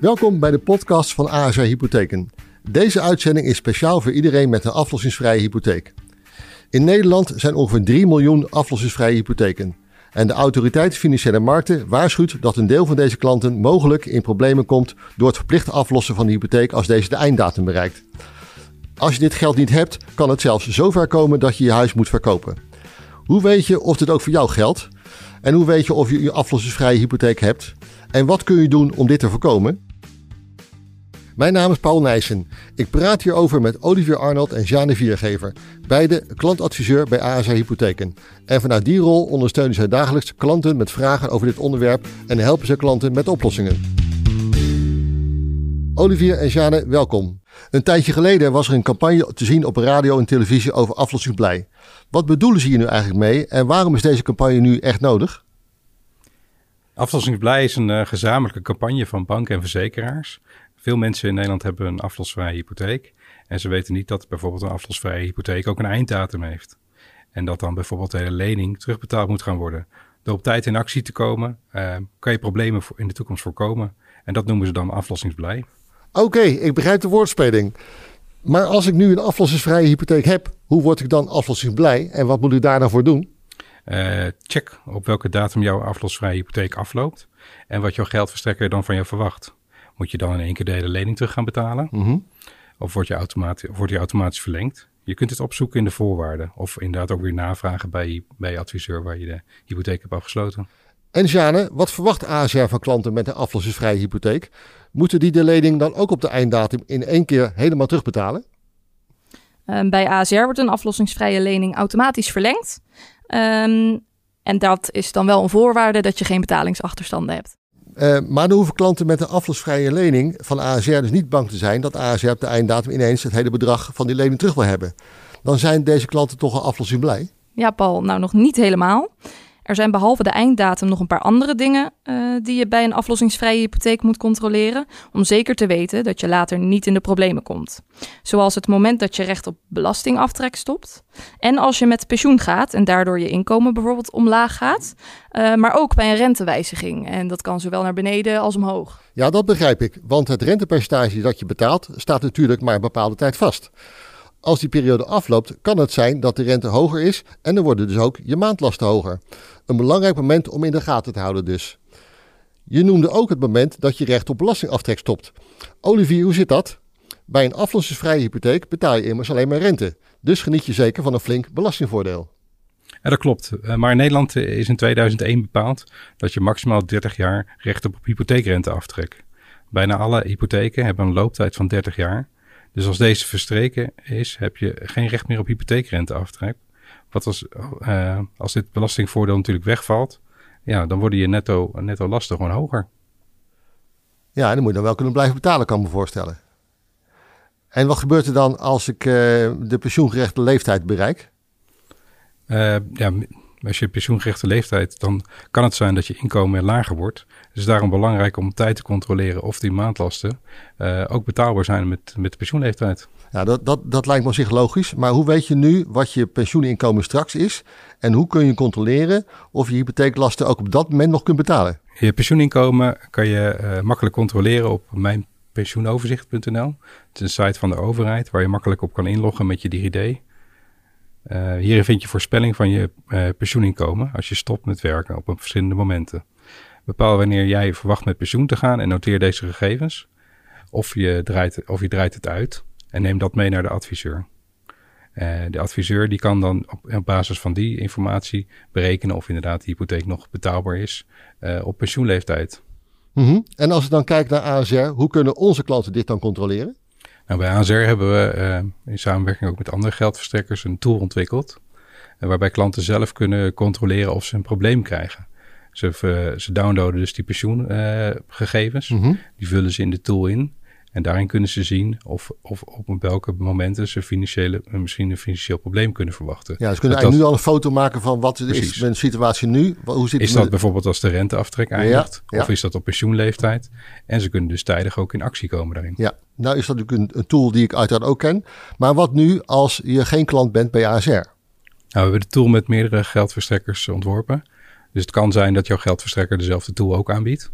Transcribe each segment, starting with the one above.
Welkom bij de podcast van ASR Hypotheken. Deze uitzending is speciaal voor iedereen met een aflossingsvrije hypotheek. In Nederland zijn ongeveer 3 miljoen aflossingsvrije hypotheken. En de autoriteit Financiële Markten waarschuwt dat een deel van deze klanten mogelijk in problemen komt door het verplicht aflossen van de hypotheek als deze de einddatum bereikt. Als je dit geld niet hebt, kan het zelfs zover komen dat je je huis moet verkopen. Hoe weet je of dit ook voor jou geldt? En hoe weet je of je je aflossingsvrije hypotheek hebt? En wat kun je doen om dit te voorkomen? Mijn naam is Paul Nijssen. Ik praat hierover met Olivier Arnold en Jeanne Viergever, beide klantadviseur bij ASA Hypotheken. En vanuit die rol ondersteunen zij dagelijks klanten met vragen over dit onderwerp en helpen ze klanten met oplossingen. Olivier en Jeanne, welkom. Een tijdje geleden was er een campagne te zien op radio en televisie over aflossingsblij. Wat bedoelen ze hier nu eigenlijk mee en waarom is deze campagne nu echt nodig? Aflossingsblij is een uh, gezamenlijke campagne van banken en verzekeraars. Veel mensen in Nederland hebben een aflosvrije hypotheek. En ze weten niet dat bijvoorbeeld een aflosvrije hypotheek ook een einddatum heeft. En dat dan bijvoorbeeld de hele lening terugbetaald moet gaan worden. Door op tijd in actie te komen, uh, kan je problemen in de toekomst voorkomen. En dat noemen ze dan aflossingsblij. Oké, ik begrijp de woordspeling. Maar als ik nu een aflossingsvrije hypotheek heb, hoe word ik dan aflossingsblij en wat moet ik daar dan voor doen? Uh, check op welke datum jouw aflosvrije hypotheek afloopt en wat jouw geldverstrekker dan van jou verwacht. Moet je dan in één keer de hele lening terug gaan betalen? Mm -hmm. Of wordt je, automatisch, wordt je automatisch verlengd? Je kunt het opzoeken in de voorwaarden. Of inderdaad ook weer navragen bij, bij je adviseur waar je de hypotheek hebt afgesloten. En Jane, wat verwacht ASR van klanten met een aflossingsvrije hypotheek? Moeten die de lening dan ook op de einddatum in één keer helemaal terugbetalen? Um, bij ASR wordt een aflossingsvrije lening automatisch verlengd. Um, en dat is dan wel een voorwaarde dat je geen betalingsachterstanden hebt. Uh, maar dan hoeven klanten met een aflossvrije lening van ASR dus niet bang te zijn dat ASR op de einddatum ineens het hele bedrag van die lening terug wil hebben. Dan zijn deze klanten toch al aflossing blij? Ja, Paul, nou nog niet helemaal. Er zijn behalve de einddatum nog een paar andere dingen uh, die je bij een aflossingsvrije hypotheek moet controleren. Om zeker te weten dat je later niet in de problemen komt. Zoals het moment dat je recht op belastingaftrek stopt. En als je met pensioen gaat en daardoor je inkomen bijvoorbeeld omlaag gaat. Uh, maar ook bij een rentewijziging. En dat kan zowel naar beneden als omhoog. Ja, dat begrijp ik. Want het rentepercentage dat je betaalt staat natuurlijk maar een bepaalde tijd vast. Als die periode afloopt, kan het zijn dat de rente hoger is en dan worden dus ook je maandlasten hoger. Een belangrijk moment om in de gaten te houden dus. Je noemde ook het moment dat je recht op belastingaftrek stopt. Olivier, hoe zit dat? Bij een aflossingsvrije hypotheek betaal je immers alleen maar rente. Dus geniet je zeker van een flink belastingvoordeel. Ja, dat klopt. Maar in Nederland is in 2001 bepaald dat je maximaal 30 jaar recht op hypotheekrenteaftrek. Bijna alle hypotheken hebben een looptijd van 30 jaar. Dus als deze verstreken is, heb je geen recht meer op hypotheekrenteaftrek. Wat als, uh, als dit belastingvoordeel natuurlijk wegvalt, ja, dan worden je netto, netto lasten gewoon hoger. Ja, en dan moet je dan wel kunnen blijven betalen, kan ik me voorstellen. En wat gebeurt er dan als ik uh, de pensioengerechte leeftijd bereik? Uh, ja, als je pensioengerechte leeftijd, dan kan het zijn dat je inkomen lager wordt. Het is daarom belangrijk om op tijd te controleren of die maandlasten uh, ook betaalbaar zijn met, met de pensioenleeftijd. Ja, dat, dat, dat lijkt me op zich logisch. Maar hoe weet je nu wat je pensioeninkomen straks is? En hoe kun je controleren of je hypotheeklasten ook op dat moment nog kunt betalen? Je pensioeninkomen kan je uh, makkelijk controleren op mijnpensioenoverzicht.nl. Het is een site van de overheid waar je makkelijk op kan inloggen met je DigiD. Uh, hierin vind je voorspelling van je uh, pensioeninkomen als je stopt met werken op verschillende momenten. Bepaal wanneer jij verwacht met pensioen te gaan en noteer deze gegevens. Of je draait, of je draait het uit en neem dat mee naar de adviseur. Uh, de adviseur die kan dan op, basis van die informatie berekenen of inderdaad de hypotheek nog betaalbaar is op pensioenleeftijd. Mm. En als we dan kijken naar ASR, hoe kunnen onze klanten dit dan controleren? Nou, bij ASR hebben we uh, in samenwerking ook met andere geldverstrekkers een tool ontwikkeld. Uh, waarbij klanten zelf kunnen controleren of ze een probleem krijgen. Ze, uh, ze downloaden dus die pensioengegevens. Mm -hmm. Die vullen ze in de tool in. En daarin kunnen ze zien of, of op welke momenten ze financiële, misschien een financieel probleem kunnen verwachten. Ja, ze kunnen dat eigenlijk dat, nu al een foto maken van wat precies. is de situatie nu. Hoe zit is dat bijvoorbeeld als de renteaftrek eindigt? Ja, ja. Of is dat op pensioenleeftijd? En ze kunnen dus tijdig ook in actie komen daarin. Ja, nou is dat natuurlijk een, een tool die ik uiteraard ook ken. Maar wat nu als je geen klant bent bij ASR? Nou, we hebben de tool met meerdere geldverstrekkers ontworpen. Dus het kan zijn dat jouw geldverstrekker dezelfde tool ook aanbiedt.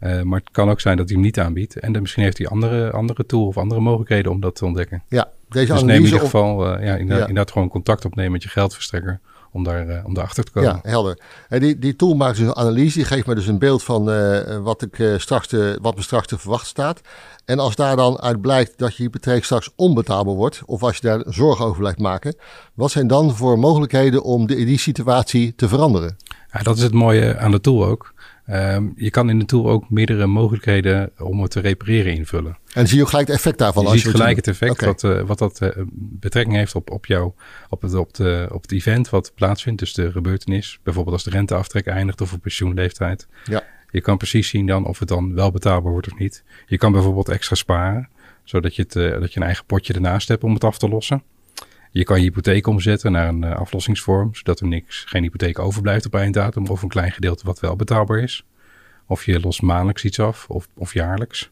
Uh, maar het kan ook zijn dat hij hem niet aanbiedt. En dan misschien heeft hij andere, andere tool of andere mogelijkheden om dat te ontdekken. Ja, deze dus neem in ieder geval uh, ja, inderdaad, inderdaad gewoon contact opnemen met je geldverstrekker om, daar, uh, om daarachter te komen. Ja, helder. En die, die tool maakt dus een analyse, die geeft me dus een beeld van uh, wat, ik, uh, straks te, wat me straks te verwachten staat. En als daar dan uit blijkt dat je hypotheek straks onbetaalbaar wordt, of als je daar zorgen over blijft maken, wat zijn dan voor mogelijkheden om de, die situatie te veranderen? Ja, dat is het mooie aan de tool ook. Um, je kan in de tool ook meerdere mogelijkheden om het te repareren invullen. En zie je ook gelijk het effect daarvan? Je als ziet je gelijk het effect okay. wat, uh, wat dat uh, betrekking heeft op, op jou, op het, op, de, op het event wat plaatsvindt. Dus de gebeurtenis. Bijvoorbeeld als de renteaftrek eindigt of op pensioenleeftijd. Ja. Je kan precies zien dan of het dan wel betaalbaar wordt of niet. Je kan bijvoorbeeld extra sparen, zodat je, het, uh, dat je een eigen potje ernaast hebt om het af te lossen. Je kan je hypotheek omzetten naar een uh, aflossingsvorm, zodat er niks, geen hypotheek overblijft op einddatum of een klein gedeelte wat wel betaalbaar is. Of je lost maandelijks iets af of, of jaarlijks.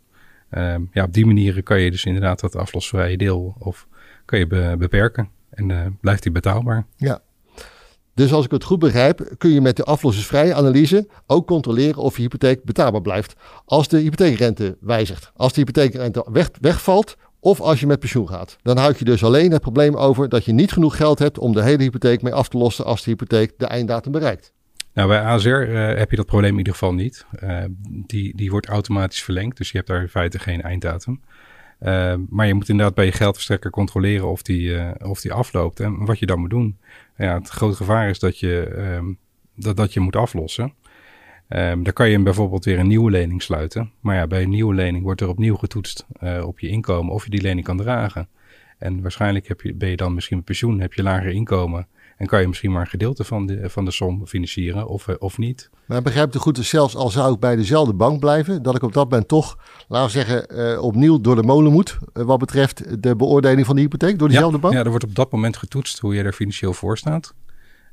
Um, ja, op die manier kan je dus inderdaad dat aflosvrije deel of kan je be beperken en uh, blijft die betaalbaar. Ja. Dus als ik het goed begrijp, kun je met de aflossingsvrije analyse ook controleren of je hypotheek betaalbaar blijft. Als de hypotheekrente wijzigt. Als de hypotheekrente weg, wegvalt of als je met pensioen gaat. Dan houd je dus alleen het probleem over dat je niet genoeg geld hebt om de hele hypotheek mee af te lossen als de hypotheek de einddatum bereikt. Nou, bij ASR uh, heb je dat probleem in ieder geval niet. Uh, die, die wordt automatisch verlengd, dus je hebt daar in feite geen einddatum. Uh, maar je moet inderdaad bij je geldverstrekker controleren of die, of die afloopt en wat je dan moet doen. Ja, het grote gevaar is dat je, um, dat, dat je moet aflossen. Um, dan kan je bijvoorbeeld weer een nieuwe lening sluiten. Maar ja, bij een nieuwe lening wordt er opnieuw getoetst uh, op je inkomen of je die lening kan dragen. En waarschijnlijk heb je, ben je dan misschien met pensioen, heb je lager inkomen. En kan je misschien maar een gedeelte van de, van de som financieren of, uh, of niet. Maar begrijp het goed, dus zelfs al zou ik bij dezelfde bank blijven, dat ik op dat moment toch, laten we zeggen, uh, opnieuw door de molen moet. Uh, wat betreft de beoordeling van de hypotheek door diezelfde ja, bank? Ja, er wordt op dat moment getoetst hoe je er financieel voor staat.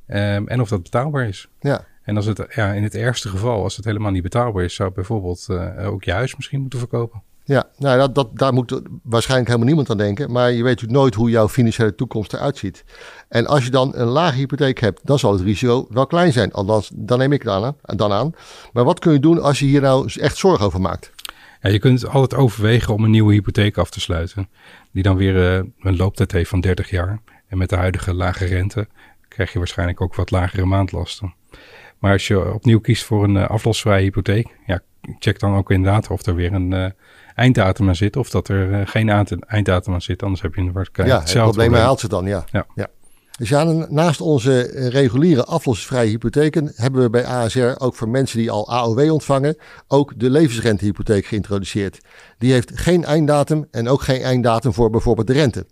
Um, en of dat betaalbaar is. Ja. En als het ja, in het ergste geval, als het helemaal niet betaalbaar is, zou bijvoorbeeld uh, ook je huis misschien moeten verkopen. Ja, nou, dat, dat, daar moet waarschijnlijk helemaal niemand aan denken. Maar je weet natuurlijk nooit hoe jouw financiële toekomst eruit ziet. En als je dan een lage hypotheek hebt, dan zal het risico wel klein zijn. Althans, dan neem ik het aan, dan aan. Maar wat kun je doen als je hier nou echt zorgen over maakt? Ja, je kunt altijd overwegen om een nieuwe hypotheek af te sluiten. Die dan weer uh, een looptijd heeft van 30 jaar. En met de huidige lage rente krijg je waarschijnlijk ook wat lagere maandlasten. Maar als je opnieuw kiest voor een uh, aflosvrije hypotheek, ja, check dan ook inderdaad of er weer een uh, einddatum aan zit of dat er uh, geen einddatum aan zit. Anders heb je waarschijnlijk ja, hetzelfde het probleem. haalt ze dan, ja. ja. ja. Dus ja, naast onze reguliere aflossingsvrije hypotheken hebben we bij ASR ook voor mensen die al AOW ontvangen ook de levensrentehypotheek geïntroduceerd. Die heeft geen einddatum en ook geen einddatum voor bijvoorbeeld de rente.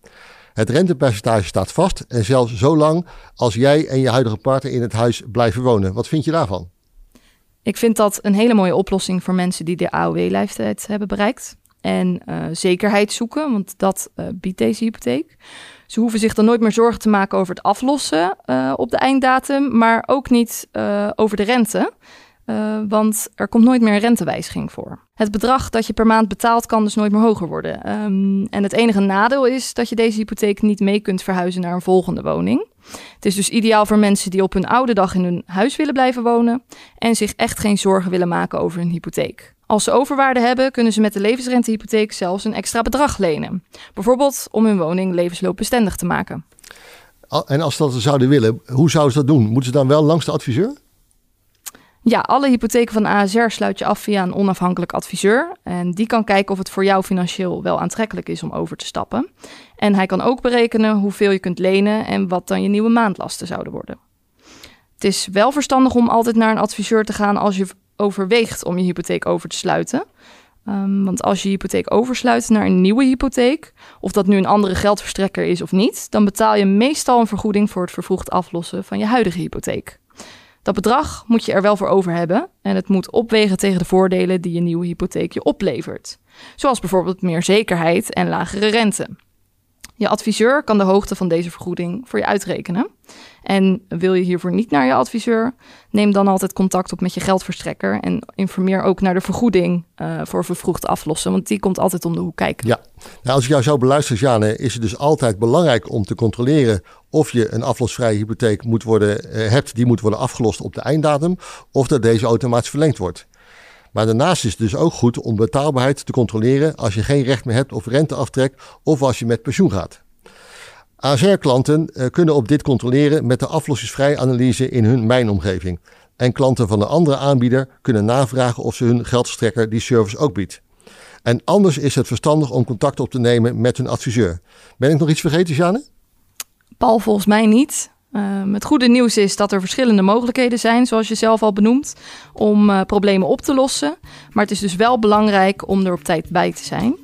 Het rentepercentage staat vast en zelfs zo lang als jij en je huidige partner in het huis blijven wonen. Wat vind je daarvan? Ik vind dat een hele mooie oplossing voor mensen die de AOW-leeftijd hebben bereikt. En uh, zekerheid zoeken, want dat uh, biedt deze hypotheek. Ze hoeven zich dan nooit meer zorgen te maken over het aflossen uh, op de einddatum, maar ook niet over de rente. Uh, want er komt nooit meer een rentewijziging voor. Het bedrag dat je per maand betaalt kan dus nooit meer hoger worden. Um, en het enige nadeel is dat je deze hypotheek niet mee kunt verhuizen naar een volgende woning. Het is dus ideaal voor mensen die op hun oude dag in hun huis willen blijven wonen en zich echt geen zorgen willen maken over hun hypotheek. Als ze overwaarde hebben, kunnen ze met de levensrentehypotheek zelfs een extra bedrag lenen. Bijvoorbeeld om hun woning levensloopbestendig te maken. En als ze dat zouden willen, hoe zouden ze dat doen? Moeten ze dan wel langs de adviseur? Ja, alle hypotheken van ASR sluit je af via een onafhankelijk adviseur. En die kan kijken of het voor jou financieel wel aantrekkelijk is om over te stappen. En hij kan ook berekenen hoeveel je kunt lenen en wat dan je nieuwe maandlasten zouden worden. Het is wel verstandig om altijd naar een adviseur te gaan als je overweegt om je hypotheek over te sluiten. Um, want als je je hypotheek oversluit naar een nieuwe hypotheek, of dat nu een andere geldverstrekker is of niet, dan betaal je meestal een vergoeding voor het vervroegd aflossen van je huidige hypotheek. Dat bedrag moet je er wel voor over hebben en het moet opwegen tegen de voordelen die je nieuwe hypotheek je oplevert. Zoals bijvoorbeeld meer zekerheid en lagere rente. Je adviseur kan de hoogte van deze vergoeding voor je uitrekenen. En wil je hiervoor niet naar je adviseur, neem dan altijd contact op met je geldverstrekker en informeer ook naar de vergoeding uh, voor vervroegd aflossen, want die komt altijd om de hoek kijken. Ja, nou, als ik jou zo beluister, Jane, is het dus altijd belangrijk om te controleren of je een aflosvrije hypotheek moet worden, uh, hebt die moet worden afgelost op de einddatum, of dat deze automatisch verlengd wordt. Maar daarnaast is het dus ook goed om betaalbaarheid te controleren als je geen recht meer hebt op renteaftrek of als je met pensioen gaat. ASR-klanten eh, kunnen op dit controleren met de aflossingsvrij analyse in hun mijnomgeving. En klanten van een andere aanbieder kunnen navragen of ze hun geldstrekker die service ook biedt. En anders is het verstandig om contact op te nemen met hun adviseur. Ben ik nog iets vergeten, Jane? Paul, volgens mij niet. Uh, het goede nieuws is dat er verschillende mogelijkheden zijn, zoals je zelf al benoemt, om uh, problemen op te lossen. Maar het is dus wel belangrijk om er op tijd bij te zijn.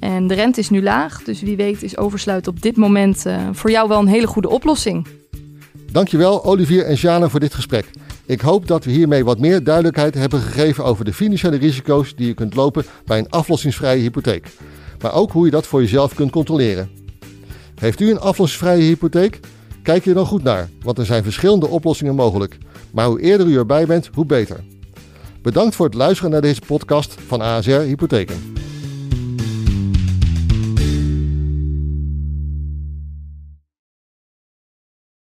En de rente is nu laag, dus wie weet is oversluiten op dit moment uh, voor jou wel een hele goede oplossing. Dankjewel Olivier en Jana voor dit gesprek. Ik hoop dat we hiermee wat meer duidelijkheid hebben gegeven over de financiële risico's die je kunt lopen bij een aflossingsvrije hypotheek. Maar ook hoe je dat voor jezelf kunt controleren. Heeft u een aflossingsvrije hypotheek? Kijk je dan goed naar, want er zijn verschillende oplossingen mogelijk. Maar hoe eerder u erbij bent, hoe beter. Bedankt voor het luisteren naar deze podcast van ASR Hypotheken.